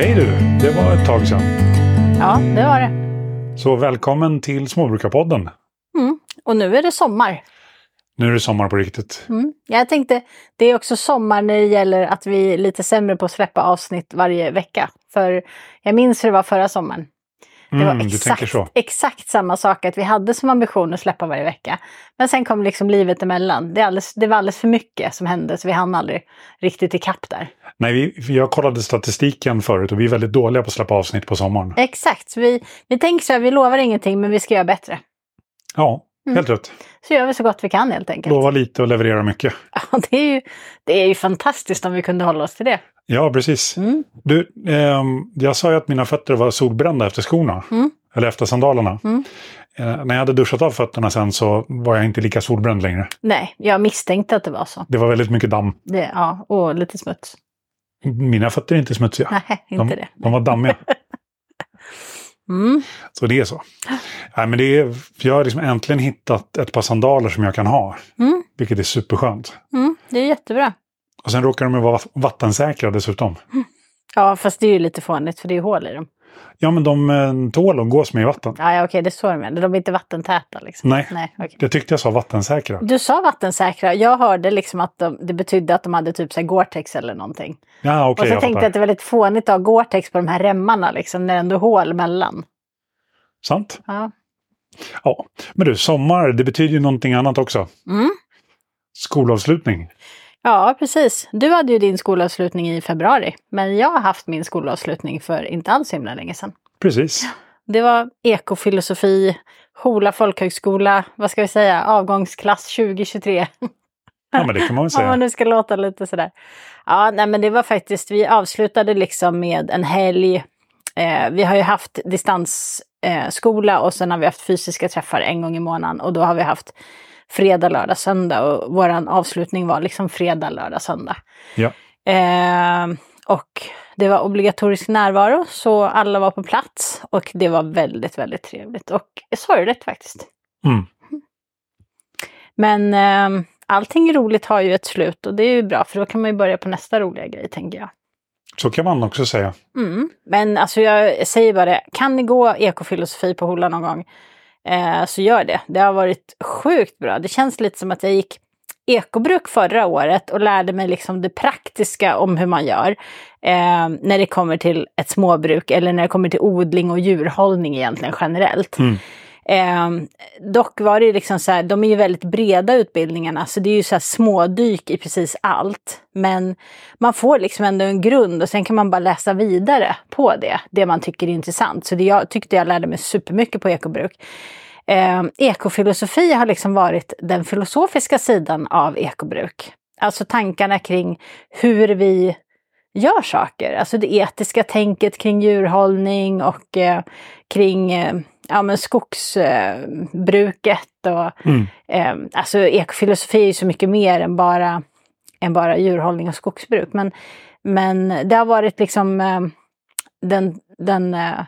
Hej du! Det var ett tag sedan. Ja, det var det. Så välkommen till Småbrukarpodden. Mm. Och nu är det sommar. Nu är det sommar på riktigt. Mm. Jag tänkte, det är också sommar när det gäller att vi är lite sämre på att släppa avsnitt varje vecka. För jag minns hur det var förra sommaren. Det var Mm, exakt, samma sak, att vi hade som ambition att släppa varje vecka. Men sen kom liksom livet emellan. Det, alldeles, det var alldeles för mycket som hände, så vi hann aldrig riktigt ikapp där. Nej, vi, jag kollade statistiken förut och vi är väldigt dåliga på att släppa avsnitt på sommaren. Exakt, vi, vi tänker så här, vi lovar ingenting, men vi ska göra bättre. Ja, Mm. helt rätt. Så gör vi så gott vi kan helt enkelt. Lova lite och leverera mycket. Ja, det, är ju, det är ju fantastiskt om vi kunde hålla oss till det. Ja, precis. Mm. Du, ehm, jag sa ju att mina fötter var solbrända efter skorna. Mm. Eller efter sandalerna. Mm. Eh, när jag hade duschat av fötterna sen så var jag inte lika solbränd längre. Nej, jag misstänkte att det var så. Det var väldigt mycket damm. Det, ja, och lite smuts. Mina fötter är inte smutsiga. Nej, inte de, det. de var dammiga. Mm. Så det är så. Nej, men det är, jag har liksom äntligen hittat ett par sandaler som jag kan ha. Mm. Vilket är superskönt. Mm, det är jättebra. Och sen råkar de ju vara vattensäkra dessutom. Ja, fast det är ju lite fånigt för det är hål i dem. Ja, men de eh, tål att gås med i vatten. Ja, ja okej, det är så de är inte vattentäta liksom. Nej, Nej okej. jag tyckte jag sa vattensäkra. Du sa vattensäkra. Jag hörde liksom att de, det betydde att de hade typ så Gore-Tex eller någonting. Ja, okej, och så jag tänkte jag fattar. att det var lite fånigt att ha Gore-Tex på de här remmarna liksom, när det ändå är hål mellan. Sant. Ja. Ja. Men du, sommar, det betyder ju någonting annat också. Mm. Skolavslutning. Ja, precis. Du hade ju din skolavslutning i februari. Men jag har haft min skolavslutning för inte alls himla länge sedan. Precis. Det var ekofilosofi, Hola folkhögskola, vad ska vi säga, avgångsklass 2023. Ja, men det kan man väl Om man säga. nu ska låta lite sådär. Ja, nej men det var faktiskt, vi avslutade liksom med en helg. Eh, vi har ju haft distansskola eh, och sen har vi haft fysiska träffar en gång i månaden och då har vi haft fredag, lördag, söndag och våran avslutning var liksom fredag, lördag, söndag. Ja. Eh, och det var obligatorisk närvaro så alla var på plats och det var väldigt, väldigt trevligt och sorgligt faktiskt. Mm. Men eh, allting roligt har ju ett slut och det är ju bra för då kan man ju börja på nästa roliga grej tänker jag. Så kan man också säga. Mm. Men alltså jag säger bara det, kan ni gå ekofilosofi på Hola någon gång eh, så gör det. Det har varit sjukt bra. Det känns lite som att jag gick ekobruk förra året och lärde mig liksom det praktiska om hur man gör eh, när det kommer till ett småbruk eller när det kommer till odling och djurhållning egentligen generellt. Mm. Eh, dock var det liksom så här, de är ju väldigt breda utbildningarna så det är ju så här smådyk i precis allt. Men man får liksom ändå en grund och sen kan man bara läsa vidare på det, det man tycker är intressant. Så det jag tyckte jag lärde mig supermycket på ekobruk. Eh, ekofilosofi har liksom varit den filosofiska sidan av ekobruk. Alltså tankarna kring hur vi gör saker. Alltså det etiska tänket kring djurhållning och eh, kring eh, ja, men skogsbruket. och, Mm. eh, alltså ekofilosofi är ju så mycket mer än bara, än bara djurhållning och skogsbruk. Men, men det har varit liksom eh, den, den eh,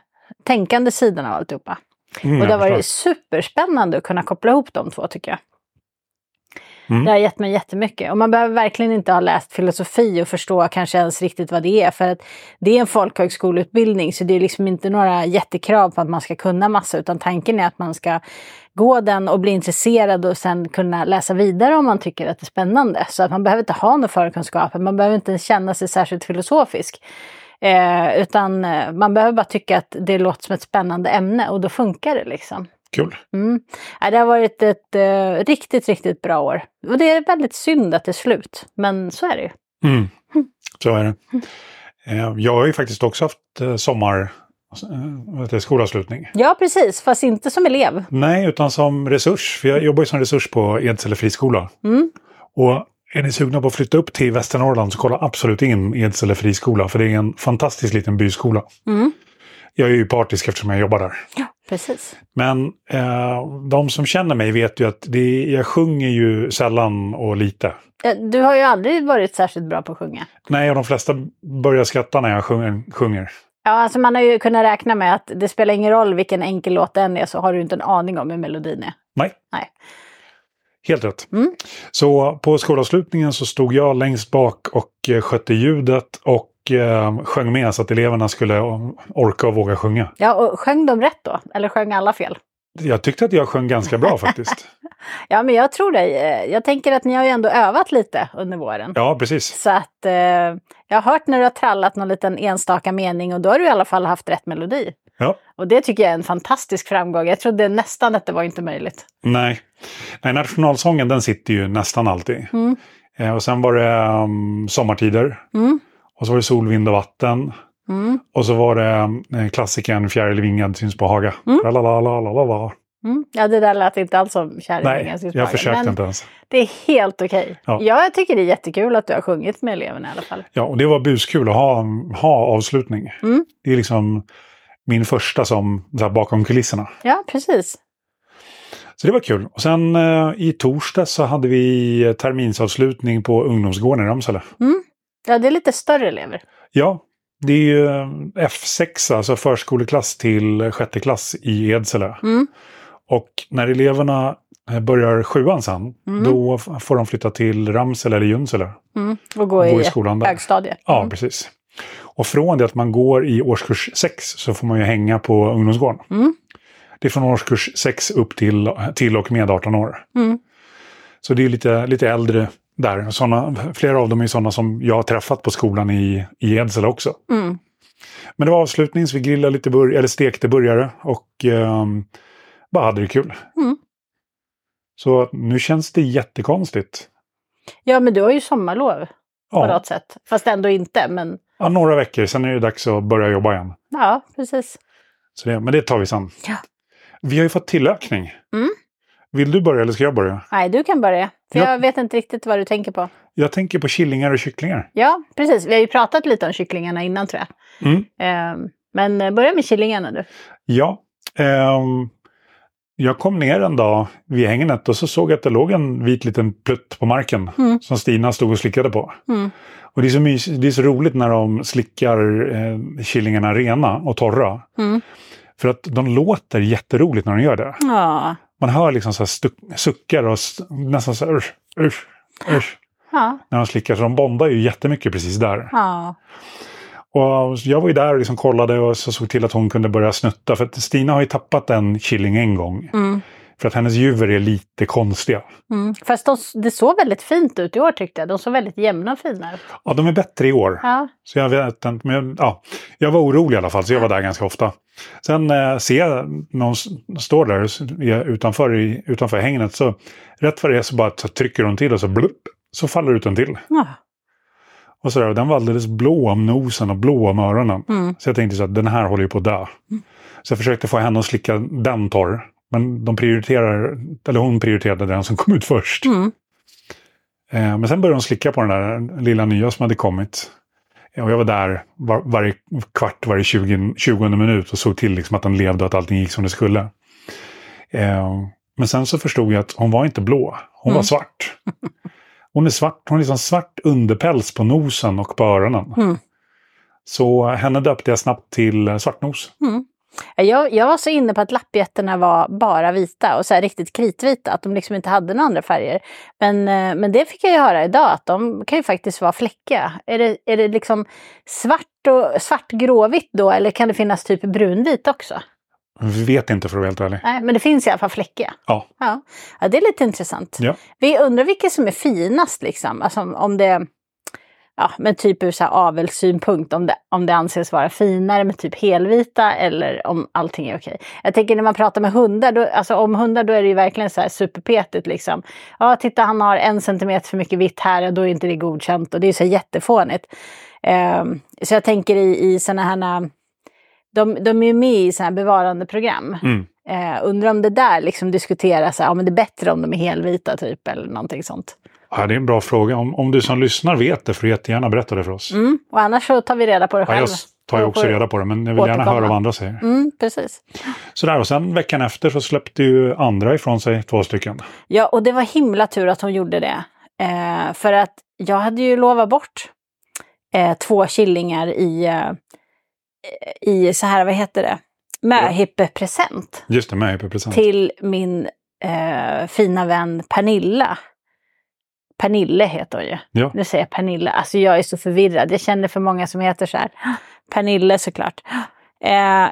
tänkande sidan av alltihopa. Mm, Och det har varit superspännande att kunna koppla ihop de två tycker jag. Mm. Det har gett mig jättemycket. Och man behöver verkligen inte ha läst filosofi och förstå kanske ens riktigt vad det är. För att det är en folkhögskoleutbildning så det är liksom inte några jättekrav på att man ska kunna massa. Utan tanken är att man ska gå den och bli intresserad och sen kunna läsa vidare om man tycker att det är spännande. Så att man behöver inte ha några förkunskaper. Man behöver inte känna sig särskilt filosofisk. Eh, utan eh, man behöver bara tycka att det låter som ett spännande ämne och då funkar det liksom. Kul. Mm. Ja, det har varit ett eh, riktigt, riktigt bra år. Och det är väldigt synd att det är slut, men så är det ju. Mm. Så är det. Eh, Jag har ju faktiskt också haft eh, sommar, eh, heter det, skolavslutning. Ja, precis, fast inte som elev. Nej, utan som resurs. För jag jobbar ju som resurs på Edsele friskola. Mm. Och är ni sugna på att flytta upp till Västernorrland så kolla absolut in Edsele friskola. För det är en fantastisk liten byskola. Mm. Jag är ju partisk eftersom jag jobbar där. Ja, precis. Men eh, de som känner mig vet ju att det, jag sjunger ju sällan och lite. Eh, Du har ju aldrig varit särskilt bra på att sjunga. Nej, och de flesta börjar skratta när jag sjunger. sjunger. Ja, alltså man har ju kunnat räkna med att det spelar ingen roll vilken enkel låt det än är så har du inte en aning om hur melodin är. Nej. Nej. Helt rätt. Mm. Så på skolavslutningen så stod jag längst bak och eh, skötte ljudet och eh, sjöng med så att eleverna skulle orka och våga sjunga. Ja, och sjöng de rätt då? Eller sjöng alla fel? Jag tyckte att jag sjöng ganska bra faktiskt. ja, men jag tror dig. Eh, jag tänker att ni har ju ändå övat lite under våren. Ja, precis. Så att eh, jag har hört när du har trallat någon liten enstaka mening och då har du i alla fall haft rätt melodi. Ja. Och det tycker jag är en fantastisk framgång. Jag trodde nästan att det var inte möjligt. Nej, Nej nationalsången den sitter ju nästan alltid. Mm. Eh, och sen var det um, sommartider. Mm. Och så var det sol, vind och vatten. Mm. Och så var det eh, klassikern Fjäril vingad syns på Haga. Mm. Lalalala. Mm. Ja, det där lät inte alls som kärringen. Nej, jag försökte inte ens. Det är helt okej. Ja. Jag tycker det är jättekul att du har sjungit med eleverna i alla fall. Ja, och det var buskul att ha, ha avslutning. Mm. Det är liksom min första som här, bakom kulisserna. Ja, precis. Så det var kul. Och sen eh, i torsdag så hade vi terminsavslutning på ungdomsgården i Ramsele. Mm. Ja, det är lite större elever. Ja, det är ju eh, F6, alltså förskoleklass till sjätte klass i Edsele. Mm. Och när eleverna eh, börjar sjuan sen, Mm. då får de flytta till Ramsele eller Junsele. Mm. Och gå Och i, gå i skolan där. högstadiet. Ja, Mm. precis. Och från det att man går i årskurs 6 så får man ju hänga på ungdomsgården. Mm. Det är från årskurs 6 upp till, till och med 18 år. Mm. Så det är lite, lite äldre där. Såna, flera av dem är sådana som jag har träffat på skolan i, i Edsele också. Mm. Men det var avslutning så vi grillade lite bur- eller stekte burgare och ehm, bara hade det kul. Mm. Så nu känns det jättekonstigt. Ja, men du har ju sommarlov på Ja, något sätt. Fast ändå inte, men ja, några veckor, sen är det dags att börja jobba igen. ja, precis. Så det, men det tar vi sen. Ja. Vi har ju fått tillökning. Mm. Vill du börja eller ska jag börja? Nej, du kan börja. För Ja. jag vet inte riktigt vad du tänker på. Jag tänker på killingar och kycklingar. Ja, precis. Vi har ju pratat lite om kycklingarna innan tror jag. Mm. Ehm, men eh, börja med killingarna du. Ja. ehm, jag kom ner en dag vid hängnet och så såg jag att det låg en vit liten plutt på marken Mm. som Stina stod och slickade på. Mm. Och det är så, det är så roligt när de slickar eh, killingarna rena och torra. Mm. För att de låter jätteroligt när de gör det. Ja. Man hör liksom så här suckar och st- nästan så här usch, usch, usch. Ja. När de slickar. Så de bondar ju jättemycket precis där. Ja. Och jag var ju där och liksom kollade och så såg till att hon kunde börja snutta. För att Stina har ju tappat en killing en gång. Mm. För att hennes djur är lite konstiga. Mm. Fast de, det såg väldigt fint ut i år tyckte jag. De såg väldigt jämna och fina ut. Ja, de är bättre i år. Ja. Så jag vet men ja, jag var orolig i alla fall, så jag var där ganska ofta. Sen eh, ser jag någon står där utanför, i, utanför hängnet, så rätt vad det är så bara t- trycker hon till och så blupp, så faller ut en till. ja. Och så där, och den var alldeles blå om nosen och blå om öronen. Mm. Så jag tänkte så att den här håller ju på att dö. Så jag försökte få henne att slicka den torr. Men de prioriterar, eller hon prioriterade den som kom ut först. Mm. Eh, men sen började hon slicka på den där lilla nya som hade kommit. Och jag var där var, varje kvart, varje 20, 20 minut och såg till liksom att den levde och att allting gick som det skulle. Eh, men sen så förstod jag att hon var inte blå, hon var Mm. svart. Hon är svart, hon har liksom svart underpäls på nosen och på öronen. Mm. Så henne döpte jag snabbt till Svartnos. Mm. Jag, jag var så inne på att lappgetterna var bara vita och så riktigt kritvita, att de liksom inte hade några andra färger. Men, eh, men det fick jag ju höra idag, att de kan ju faktiskt vara fläckiga. Är det, är det liksom svart och svart gråvitt då, eller kan det finnas typ brunvit också? Vi vet inte för att vara helt ärlig. Nej, men det finns i alla fall fläckiga. Ja. Ja, ja det är lite intressant. Ja. Vi undrar vilket som är finast liksom, alltså om- om det Ja, men typ ur så här avelssynpunkt, om det, om det anses vara finare med typ helvita eller om allting är okej. Jag tänker när man pratar med hundar, då, alltså om hundar då är det ju verkligen så här superpetigt liksom. Ja, titta han har en centimeter för mycket vitt här och då är inte det godkänt och det är så jättefånigt. Ehm, så jag tänker i, i sådana här, de, de är ju med i sådana här bevarandeprogram. Mm. Eh, undrar om det där liksom diskuteras, ja men det är bättre om de är helvita typ eller någonting sånt. Ja, det är en bra fråga. Om, om du som lyssnar vet det får du jättegärna berätta det för oss. Mm. Och annars så tar vi reda på det Ja, själva. jag tar ju också reda på det, men jag vill gärna höra vad andra säger. Mm, precis. Sådär, och sen veckan efter så släppte ju andra ifrån sig två stycken. Ja, och det var himla tur att hon gjorde det. Eh, för att jag hade ju lovat bort eh, två killingar i, eh, i så här, vad heter det, möhippepresent Just det, med present. till min eh, fina vän Pernilla Pernille heter hon ju. Ja. Nu säger jag Pernille. Alltså jag är så förvirrad. Jag känner för många som heter så här. Pernille såklart. Eh,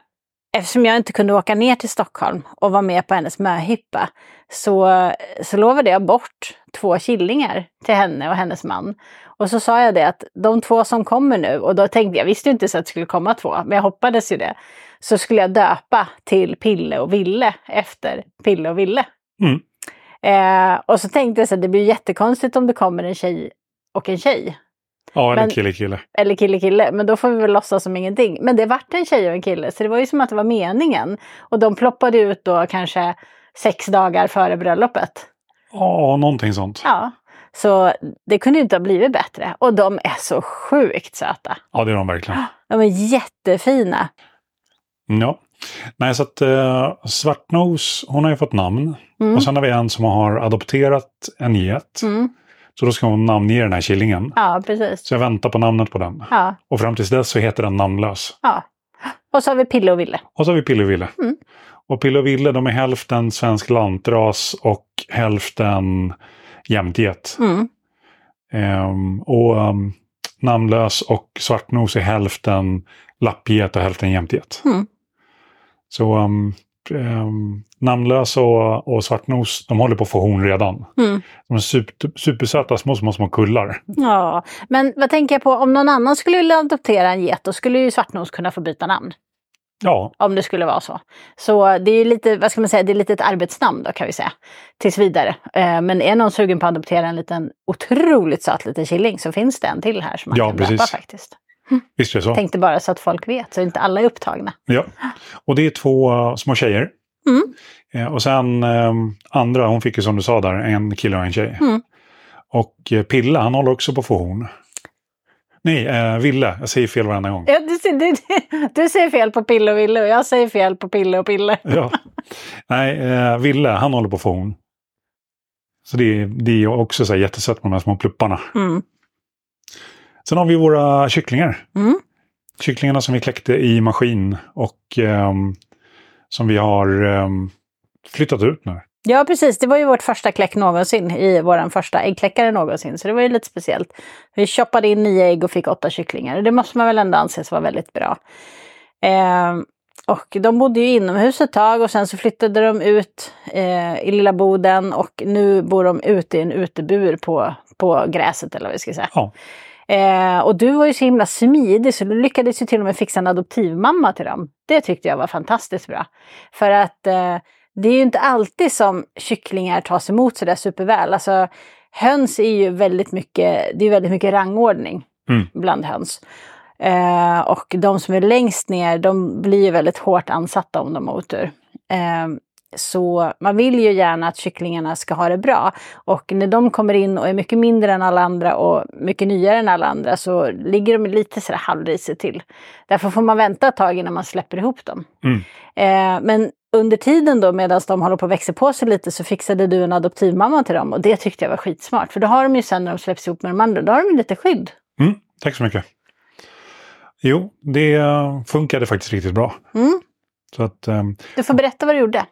eftersom jag inte kunde åka ner till Stockholm och vara med på hennes möhippa så, så lovade jag bort två killingar till henne och hennes man. Och så sa jag det att de två som kommer nu, och då tänkte jag, visste inte så att det skulle komma två, men jag hoppades ju det. Så skulle jag döpa till Pille och Ville efter Pille och Ville. Mm. Eh, och så tänkte jag så att det blir jättekonstigt om det kommer en tjej och en tjej. Ja, eller Men- kille kille. Eller kille kille, men då får vi väl låtsas som ingenting. Men det vart en tjej och en kille, så det var ju som att det var meningen. Och de ploppade ut då kanske sex dagar före bröllopet. Ja, någonting sånt. Ja, så det kunde ju inte ha blivit bättre. Och de är så sjukt söta. Ja, det är de verkligen. De är jättefina. Ja. Nej, så att uh, Svartnos, hon har ju fått namn. Mm. Och sen har vi en som har adopterat en get. Mm. Så då ska hon namnge den här killingen. Ja, precis. Så jag väntar på namnet på den. Ja, Och fram tills dess så heter den namnlös. ja. Och så har vi Pille och Ville. Och så har vi Pille och Ville. Mm. Och Pille och Ville, de är hälften svensk lantras och hälften jämtget. Mm. Ehm, och um, namnlös och svartnos är hälften lappget och hälften jämtget. Mm. Så um, um, namnlös och, och svartnos, de håller på att få horn redan. Mm. De är super, supersöta små, små, små kullar. Ja, men vad tänker jag på, om någon annan skulle vilja adoptera en get, då skulle ju Svartnos kunna få byta namn. Ja, Om det skulle vara så. Så det är lite, vad ska man säga, det är lite ett arbetsnamn då kan vi säga. Tills vidare. Eh, men är någon sugen på att adoptera en liten otroligt söt liten killing så finns det en till här som man Ja, kan döpa precis. faktiskt. Visst är det så. Tänkte bara så att folk vet, så inte alla är upptagna. Ja. Och det är två uh, små tjejer. Mm. Eh, och sen um, andra, hon fick ju som du sa där, en kille och en tjej. Mm. Och eh, Pille, han håller också på att få horn. Nej, eh, Ville. Jag säger fel varenda gång. Ja, du, du, du säger fel på Pille och Ville och jag säger fel på Pille och Pille. Ja. Nej, eh, Ville, han håller på att få horn. Så det, är- det är också så jättesött med de här små plupparna. Mm. Sen har vi våra kycklingar. Mm. Kycklingarna som vi kläckte i maskin och ehm, som vi har ehm, flyttat ut nu. Ja, precis. Det var ju vårt första kläck någonsin i vår första äggkläckare någonsin. Så det var ju lite speciellt. Vi choppade in nio ägg och fick åtta kycklingar. Det måste man väl ändå anses vara väldigt bra. Ehm, och de bodde ju inomhus ett tag och sen så flyttade de ut eh, i lilla boden och nu bor de ute i en utebur på, på gräset eller vad vi ska säga. Ja. Eh, och du var ju så himla smidig så du lyckades ju till och med fixa en adoptivmamma till dem. Det tyckte jag var fantastiskt bra. För att eh, det är ju inte alltid som kycklingar tas emot sådär superväl. Alltså höns är ju väldigt mycket, det är väldigt mycket rangordning Mm. bland höns. Eh, och de som är längst ner, de blir ju väldigt hårt ansatta om de har otur. Eh, så man vill ju gärna att kycklingarna ska ha det bra. Och när de kommer in och är mycket mindre än alla andra och mycket nyare än alla andra så ligger de lite sådär halvrisigt till. Därför får man vänta ett tag innan man släpper ihop dem. Mm. Eh, men under tiden då medan de håller på att växa på sig lite så fixade du en adoptivmamma till dem och det tyckte jag var skitsmart. För då har de ju sen när de släpps ihop med de andra, då har de lite skydd. Mm, tack så mycket. Jo, det eh, funkade faktiskt riktigt bra. Mm. Så att, ehm, Du får berätta vad du gjorde.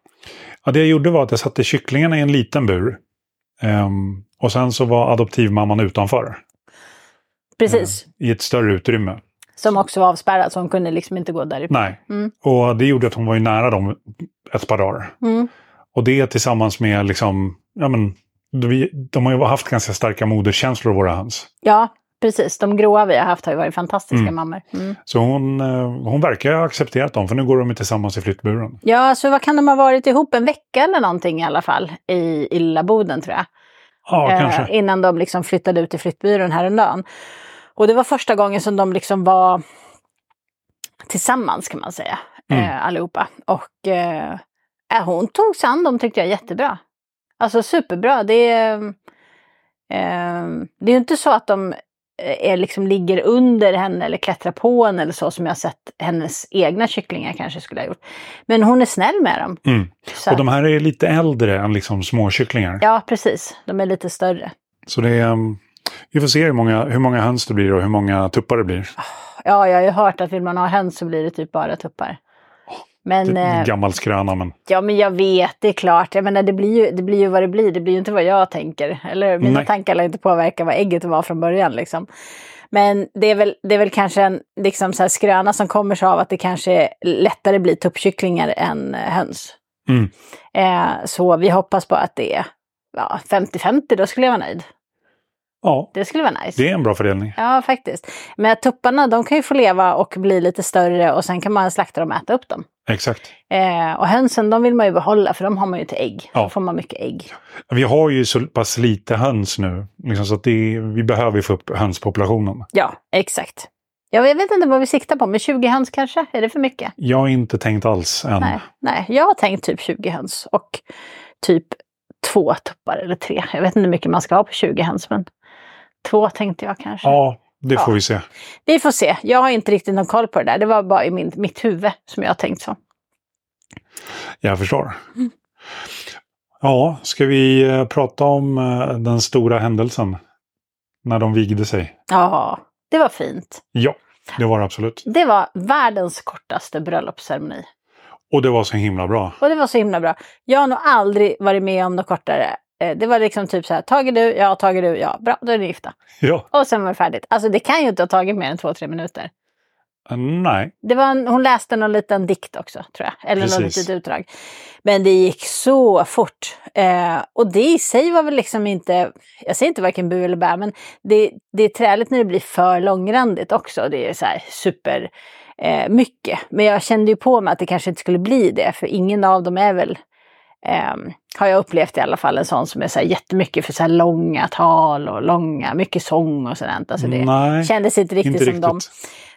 Ja, det jag gjorde var att jag satte kycklingarna i en liten bur. Ehm, och sen så var adoptivmamman utanför. Precis. I ett större utrymme. Som också var avspärrad så hon kunde liksom inte gå därifrån. Nej. Mm. Och det gjorde att hon var ju nära dem ett par dagar. Mm. Och det tillsammans med liksom, ja men, vi, de har ju haft ganska starka moderskänslor våra höns. Ja, precis. De gråa vi har haft har ju varit fantastiska Mm. mammor. Mm. Så hon, eh, hon verkar ha accepterat dem, för nu går de ju tillsammans i flyttburen. Ja, så vad kan de ha varit ihop? En vecka eller någonting i alla fall i, i lilla boden tror jag. Ja, Eh, kanske. innan de liksom flyttade ut till flyttbyrån häromdagen. Och det var första gången som de liksom var tillsammans kan man säga, Mm. eh, allihopa. Och eh, eh, hon tog sig an dem tyckte jag jättebra. Alltså superbra. Det är, eh, det är ju inte så att de eh, är liksom ligger under henne eller klättrar på henne eller så som jag sett hennes egna kycklingar kanske skulle ha gjort. Men hon är snäll med dem. Mm. Och de här är lite äldre än liksom småkycklingar. Ja, precis. De är lite större. Så det är, um, vi får se hur många, hur många höns det blir och hur många tuppar det blir. Ja, jag har ju hört att vill man ha höns så blir det typ bara tuppar. Men, Det är eh, Gammal skröna, men ja, men jag vet, det är klart. Jag menar, det blir, ju, det blir ju vad det blir. Det blir ju inte vad jag tänker. Eller mina Nej. tankar lär inte påverka vad ägget var från början. Liksom. Men det är, väl, det är väl kanske en liksom så här skröna som kommer sig av att det kanske lättare blir tuppkycklingar än eh, höns. Mm. Eh, så vi hoppas på att det är ja, 50-50, då skulle jag vara nöjd. Ja, Det skulle vara nice. det är en bra fördelning. Ja, faktiskt. Men tupparna, de kan ju få leva och bli lite större och sen kan man slakta dem och äta upp dem. Exakt. Eh, och hönsen, de vill man ju behålla för de har man ju till ägg. Ja. Då får man mycket ägg. Vi har ju så pass lite höns nu, liksom, så att det, vi behöver ju få upp hönspopulationen. Ja, exakt. Ja, jag vet inte vad vi siktar på, men 20 höns kanske? Är det för mycket? Jag har inte tänkt alls än. Nej, nej, jag har tänkt typ 20 höns och typ två tuppar eller tre. Jag vet inte hur mycket man ska ha på 20 höns, men två tänkte jag kanske. Ja, det Ja. får vi se. Vi får se. Jag har inte riktigt någon koll på det där. Det var bara i min, mitt huvud som jag tänkt så. Jag förstår. Mm. Ja, ska vi eh, prata om eh, den stora händelsen? När de vigde sig. Ja, det var fint. Ja, det var det absolut. Det var världens kortaste bröllopsceremoni. Och det var så himla bra. Och det var så himla bra. Jag har nog aldrig varit med om något kortare. Eh, Det var liksom typ så här, tager du, ja, tager du, ja, bra, då är ni gifta. Ja, Och sen var det färdigt. Alltså det kan ju inte ha tagit mer än två, tre minuter. eh, nej. Det var en, hon läste någon liten dikt också, tror jag. Eller något Precis. litet utdrag. Men det gick så fort. Eh, och det i sig var väl liksom inte, jag säger inte varken bu eller bä, men det, det är träligt när det blir för långrandigt också. Det är så här super eh, mycket. Men jag kände ju på mig att det kanske inte skulle bli det, för ingen av dem är väl Ehm, har jag upplevt i alla fall en sån som är så här jättemycket för så här långa tal och långa, mycket sång och sådant. Alltså det nej, kändes inte riktigt inte som riktigt. dem.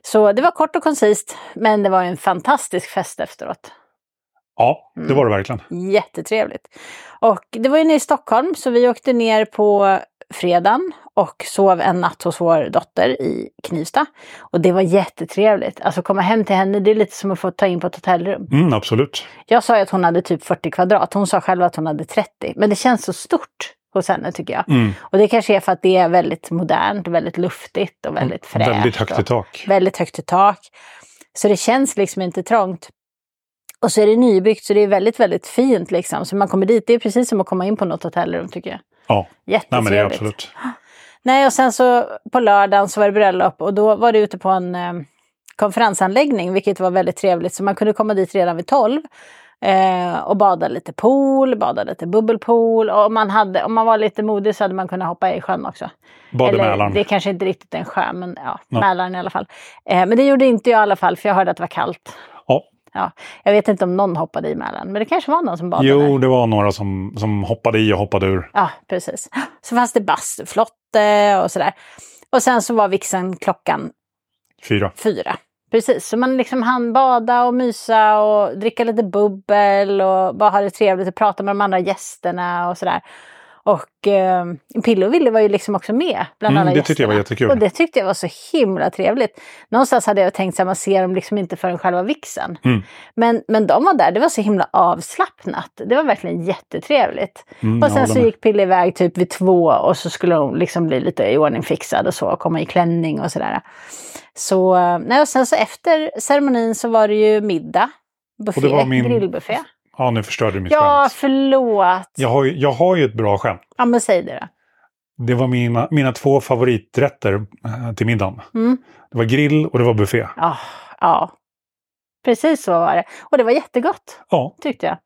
Så det var kort och koncist, men det var en fantastisk fest efteråt. Ja, det Mm. var det verkligen. Jättetrevligt. Och det var ju nere i Stockholm, så vi åkte ner på fredagen och sov en natt hos vår dotter i Knivsta. Och det var jättetrevligt. Alltså komma hem till henne, det är lite som att få ta in på ett hotellrum. Mm, absolut. Jag sa ju att hon hade typ 40 kvadrat, hon sa själv att hon hade 30. Men det känns så stort hos henne tycker jag. Mm. Och det kanske är för att det är väldigt modernt, väldigt luftigt och väldigt fräscht. Mm, Väldigt högt i tak. väldigt högt i tak. Så det känns liksom inte trångt. Och så är det nybyggt så det är väldigt, väldigt fint liksom. Så man kommer dit, det är precis som att komma in på något hotellrum tycker jag. Ja, nej, men det är absolut. Nej, och sen så på lördagen så var det bröllop och då var det ute på en eh, konferensanläggning, vilket var väldigt trevligt. Så man kunde komma dit redan vid 12 eh, och bada lite pool, bada lite bubbelpool. Och om man, hade, om man var lite modig så hade man kunnat hoppa i sjön också. Bad Eller, Mälaren. det är kanske inte riktigt en sjö, men ja, Ja. Mälaren i alla fall. Eh, men det gjorde inte jag i alla fall, för jag hörde att det var kallt. Ja. Ja, jag vet inte om någon hoppade i Mälaren, men det kanske var någon som badade. Jo, där. det var några som, som hoppade i och hoppade ur. Ja, precis. Så fanns det bastuflotte och sådär. Och sen så var vixen klockan Fyra. fyra. Precis, så man liksom hann bada och mysa och dricka lite bubbel och bara ha det trevligt och prata med de andra gästerna och sådär. Och eh, Pille och Ville var ju liksom också med bland Mm, alla det gästerna. tyckte jag var jättekul. Och det tyckte jag var så himla trevligt. Någonstans hade jag tänkt att man ser dem liksom inte förrän själva vixen. Mm. Men, men de var där, det var så himla avslappnat. Det var verkligen jättetrevligt. Mm, och sen så gick Pille iväg typ vid två och så skulle hon liksom bli lite i ordning fixad och så, komma i klänning och sådär. Så, eh, nej, och sen så efter ceremonin så var det ju middag. Buffé, Och det var min- grillbuffé. Ja, nu förstörde du mitt Ja, skämt. förlåt. Jag har, ju- jag har ju ett bra skämt. Ja, men säg det då. Det var mina, mina två favoriträtter eh, till middagen. Mm. Det var grill och det var buffé. Ja, ja. Precis så var det. Och det var jättegott. Ja, tyckte jag.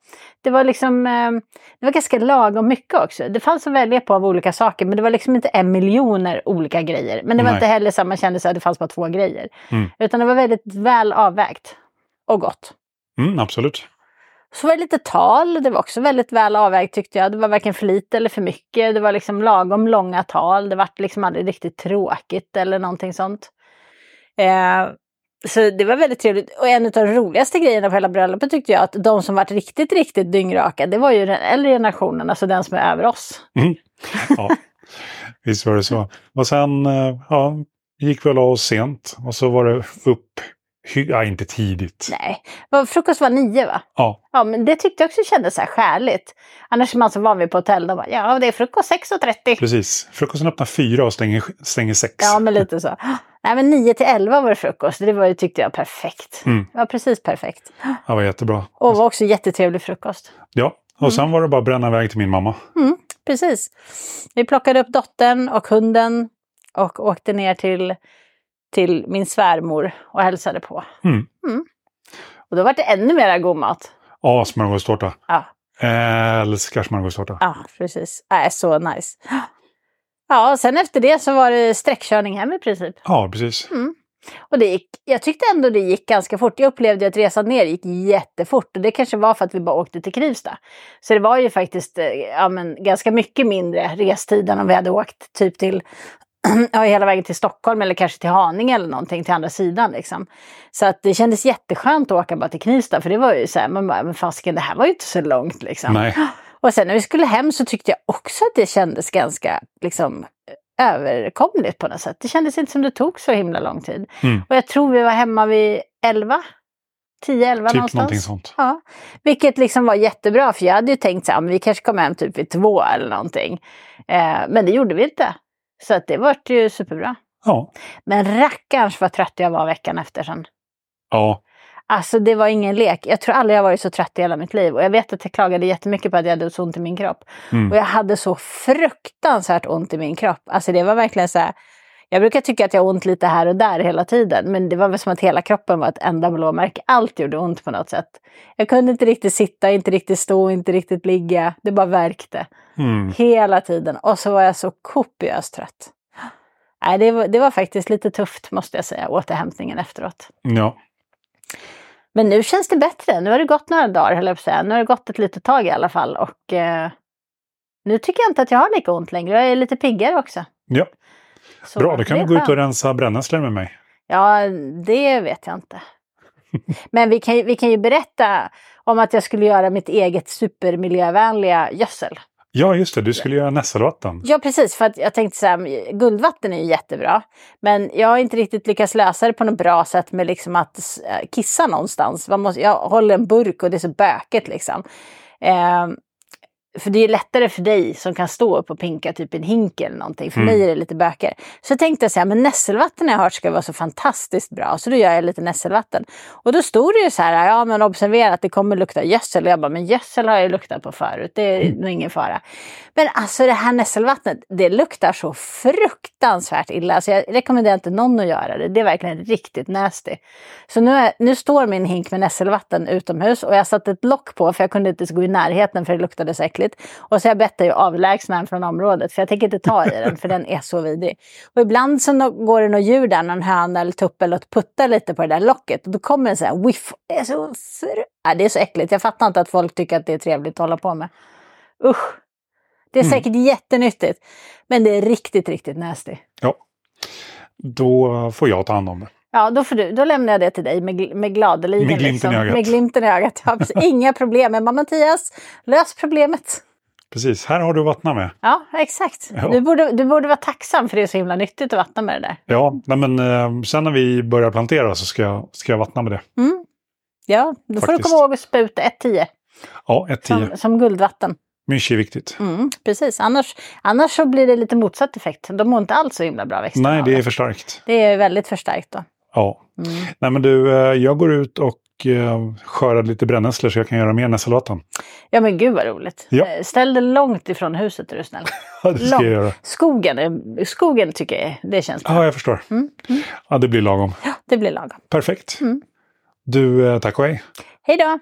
Det var liksom, eh, det var ganska lagom mycket också. Det fanns att välja på av olika saker, men det var liksom inte en miljoner olika grejer. Men det var Nej. inte heller så att man kände sig att det fanns bara två grejer. Mm. Utan det var väldigt väl avvägt och gott. mm, absolut. Så var det lite tal, det var också väldigt väl avvägt tyckte jag. Det var varken för lite eller för mycket. Det var liksom lagom långa tal. Det var liksom aldrig riktigt tråkigt eller någonting sånt. Eh, så det var väldigt trevligt. Och en av de roligaste grejerna på hela bröllopet tyckte jag att de som varit riktigt, riktigt dyngraka, det var ju den äldre generationen, alltså den som är över oss. Mm. Ja, visst var det så. Och sen eh, ja, gick vi och la oss sent. Och så var det upp, ja, inte tidigt. Nej, frukost var nio va? Ja, Ja, men det tyckte jag också kändes så här skäligt. Annars är man så van vid på hotell, de bara, ja det är frukost 6.30. precis. Frukosten öppnar fyra och stänger, stänger sex. Ja, men lite så. Nej, men 9 till 11 var det frukost. Det var, tyckte jag perfekt. Mm. Det var precis perfekt. Det var jättebra. Och var också jättetrevlig frukost. Ja, och sen var det bara att bränna iväg till min mamma. Mm, precis. Vi plockade upp dottern och hunden och åkte ner till, till min svärmor och hälsade på. Mm. Och då var det ännu mera god mat. Ja, smörgåstårta. Ja, Älskar smörgåstårta. ja precis. Äh, så nice. Ja, och sen efter det så var det sträckkörning hem i princip. Ja, precis. Och det gick, jag tyckte ändå det gick ganska fort. Jag upplevde att resan ner gick jättefort och det kanske var för att vi bara åkte till Krivsta. Så det var ju faktiskt eh, ja, men, ganska mycket mindre restid än om vi hade åkt typ till ja, hela vägen till Stockholm eller kanske till Haninge eller någonting till andra sidan. Liksom. Så att det kändes jätteskönt att åka bara till Knivsta för det var ju så här, man bara, men fasiken det här var ju inte så långt liksom. Nej. Och sen när vi skulle hem så tyckte jag också att det kändes ganska liksom överkomligt på något sätt. Det kändes inte som det tog så himla lång tid. Mm. Och jag tror vi var hemma vid 11, 10-11 Typ någonstans. sånt. Ja, vilket liksom var jättebra för jag hade ju tänkt men vi kanske kommer hem typ vid två eller någonting. Eh, men det gjorde vi inte. Så att det var ju superbra. Ja. Men rackarns vad trött jag var veckan efter sen. Ja. Alltså det var ingen lek. Jag tror aldrig jag varit så trött i hela mitt liv. Och jag vet att jag klagade jättemycket på att jag hade så ont i min kropp. Mm. Och jag hade så fruktansvärt ont i min kropp. Alltså det var verkligen så här. Jag brukar tycka att jag har ont lite här och där hela tiden. Men det var väl som att hela kroppen var ett enda blåmärke. Allt gjorde ont på något sätt. Jag kunde inte riktigt sitta, inte riktigt stå, inte riktigt ligga. Det bara värkte. Mm. Hela tiden. Och så var jag så kopiöst trött. Nej, det, var, det var faktiskt lite tufft måste jag säga, återhämtningen efteråt. Ja. Men nu känns det bättre. Nu har det gått några dagar, höll jag på att säga. Nu har det gått ett litet tag i alla fall. Och eh, nu tycker jag inte att jag har lika ont längre. Jag är lite piggare också. ja. Så Bra, då kan du gå ut och rensa brännässlor med mig. Ja, det vet jag inte. Men vi kan, vi kan ju berätta om att jag skulle göra mitt eget supermiljövänliga gödsel. Ja, just det. Du skulle göra nässelvatten. Ja, precis. För att jag tänkte så här, guldvatten är ju jättebra. Men jag har inte riktigt lyckats lösa det på något bra sätt med liksom att äh, kissa någonstans. Man måste, jag håller en burk och det är så bökigt liksom. Ehm, för det är lättare för dig som kan stå upp och pinka typ en hink eller någonting. För Mm. mig är det lite bökigare. Så jag tänkte så här, men nässelvatten har jag hört ska vara så fantastiskt bra. Så då gör jag lite nässelvatten. Och då stod det ju så här, ja men observera att det kommer lukta gödsel. Och jag bara, men gödsel har jag luktat på förut. Det är nog ingen fara. Men alltså det här nässelvattnet, det luktar så fruktansvärt illa. Så jag rekommenderar inte någon att göra det. Det är verkligen riktigt nasty. Så nu, är, nu står min hink med nässelvatten utomhus och jag satte ett lock på för jag kunde inte gå i närheten för det luktade så äckligt. Och så har jag bett dig avlägsna den från området för jag tänker inte ta i den för den är så vidrig. Och ibland så går det något djur där, någon höna eller tupp eller något, puttar lite på det där locket och då kommer en sån här whiff. Det är så, det är så äckligt. Jag fattar inte att folk tycker att det är trevligt att hålla på med. Usch! Det är Mm. säkert jättenyttigt. Men det är riktigt, riktigt nasty. Ja. Då får jag ta hand om det. Ja, då, får du, då lämnar jag det till dig med, med gladeligen. Med glimten i ögat. Med glimten i ögat. Ja. Inga problem. Men Mattias, lös problemet. Precis, här har du vattna med. Ja, exakt. Ja. Du, borde, du borde vara tacksam för det är så himla nyttigt att vattna med det där. Ja, men eh, sen när vi börjar plantera så ska jag, ska jag vattna med det. Mm. Ja, då får du Faktiskt. komma ihåg att spruta 1-10 Ja, ett tio. som, som guldvatten. Mycket är viktigt. Mm, precis, annars, annars så blir det lite motsatt effekt. De mår inte alls så himla bra växterna Nej, det är för starkt. det är väldigt förstärkt då. Ja. Mm. Nej, men du, eh, jag går ut och eh, skördar lite brännässlor så jag kan göra mer nässelvatten. Ja men gud vad roligt. Ja. Eh, Ställ dig långt ifrån huset är du snäll. Ja, det ska Långt. jag göra. Skogen, är- skogen tycker jag det känns bra. Ja, jag förstår. Mm, mm. Ja, det blir lagom. Det blir lagom. Perfekt. Mm. Du, tack och hej. Hej då!